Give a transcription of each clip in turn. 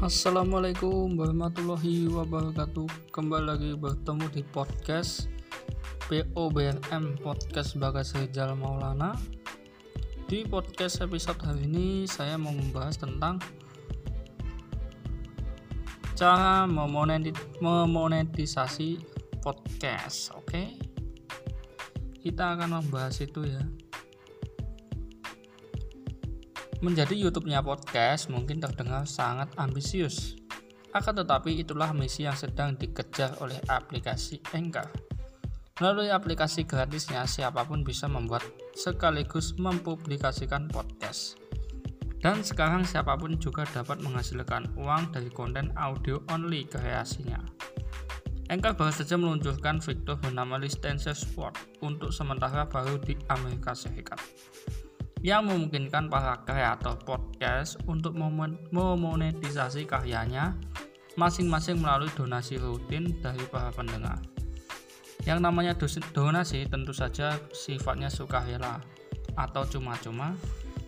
Assalamualaikum warahmatullahi wabarakatuh. Kembali lagi bertemu di podcast POBRM Podcast Bagas Rizal Maulana. Di podcast episode hari ini saya mau membahas tentang Cara memonetisasi podcast Oke? Kita akan membahas itu ya Menjadi YouTube-nya podcast mungkin terdengar sangat ambisius. Akan tetapi itulah misi yang sedang dikejar oleh aplikasi Anchor. Melalui aplikasi gratisnya, siapa pun bisa membuat sekaligus mempublikasikan podcast. Dan sekarang siapa pun juga dapat menghasilkan uang dari konten audio only kreasinya. Anchor baru saja meluncurkan fitur bernama Listener Support untuk sementara baru di Amerika Serikat yang memungkinkan para kreator podcast untuk memonetisasi karyanya masing-masing melalui donasi rutin dari para pendengar. Yang namanya donasi tentu saja sifatnya sukarela atau cuma-cuma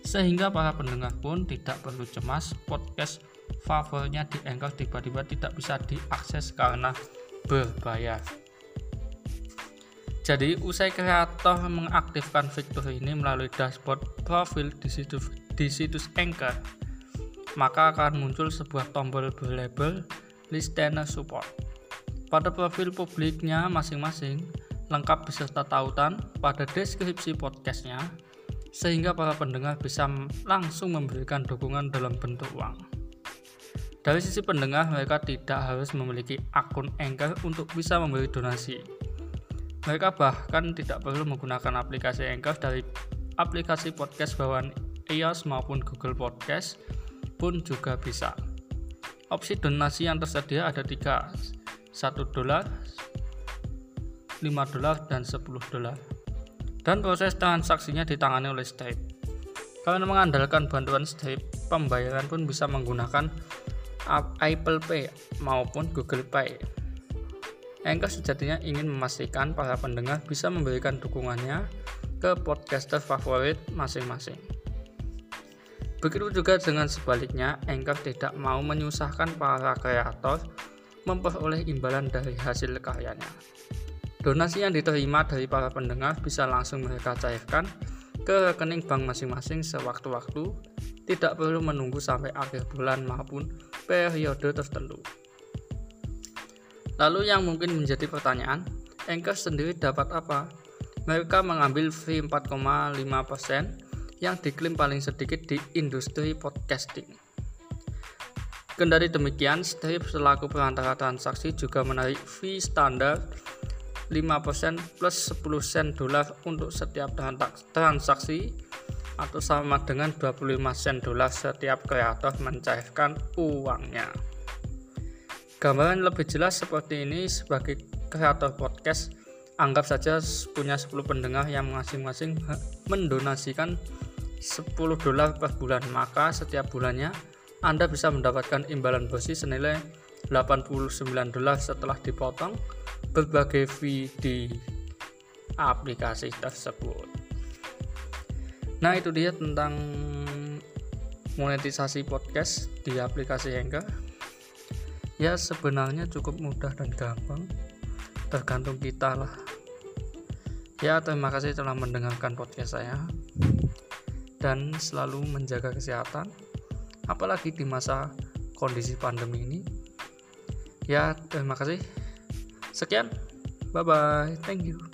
sehingga para pendengar pun tidak perlu cemas podcast favoritnya di Anchor tiba-tiba tidak bisa diakses karena berbayar. Jadi, usai kreator mengaktifkan fitur ini melalui dashboard profil di situs, di situs Anchor, maka akan muncul sebuah tombol berlabel Listener Support. Pada profil publiknya masing-masing, lengkap beserta tautan pada deskripsi podcastnya, sehingga para pendengar bisa langsung memberikan dukungan dalam bentuk uang. Dari sisi pendengar, mereka tidak harus memiliki akun Anchor untuk bisa memberi donasi mereka bahkan tidak perlu menggunakan aplikasi Anchor dari aplikasi podcast bawaan iOS maupun Google Podcast pun juga bisa. Opsi donasi yang tersedia ada tiga, 1 dolar, 5 dolar, dan 10 dolar. Dan proses transaksinya ditangani oleh Stripe. Karena mengandalkan bantuan Stripe, pembayaran pun bisa menggunakan Apple Pay maupun Google Pay. Anchor sejatinya ingin memastikan para pendengar bisa memberikan dukungannya ke podcaster favorit masing-masing. Begitu juga dengan sebaliknya, Anchor tidak mau menyusahkan para kreator memperoleh imbalan dari hasil karyanya. Donasi yang diterima dari para pendengar bisa langsung mereka cairkan ke rekening bank masing-masing sewaktu-waktu, tidak perlu menunggu sampai akhir bulan maupun periode tertentu. Lalu yang mungkin menjadi pertanyaan, Anchor sendiri dapat apa? Mereka mengambil fee 4,5% yang diklaim paling sedikit di industri podcasting. Kendari demikian, Stripe selaku perantara transaksi juga menarik fee standar 5% plus 10 sen dolar untuk setiap transaksi atau sama dengan 25 sen dolar setiap kreator mencairkan uangnya. Gambaran lebih jelas seperti ini sebagai kreator podcast anggap saja punya 10 pendengar yang masing-masing mendonasikan 10 dolar per bulan. Maka setiap bulannya Anda bisa mendapatkan imbalan bersih senilai 89 dolar setelah dipotong berbagai fee di aplikasi tersebut. Nah itu dia tentang monetisasi podcast di aplikasi Anchor ya sebenarnya cukup mudah dan gampang. Tergantung kita lah. Ya terima kasih telah mendengarkan podcast saya. Dan selalu menjaga kesehatan apalagi di masa kondisi pandemi ini. Ya terima kasih. Sekian. Bye bye thank you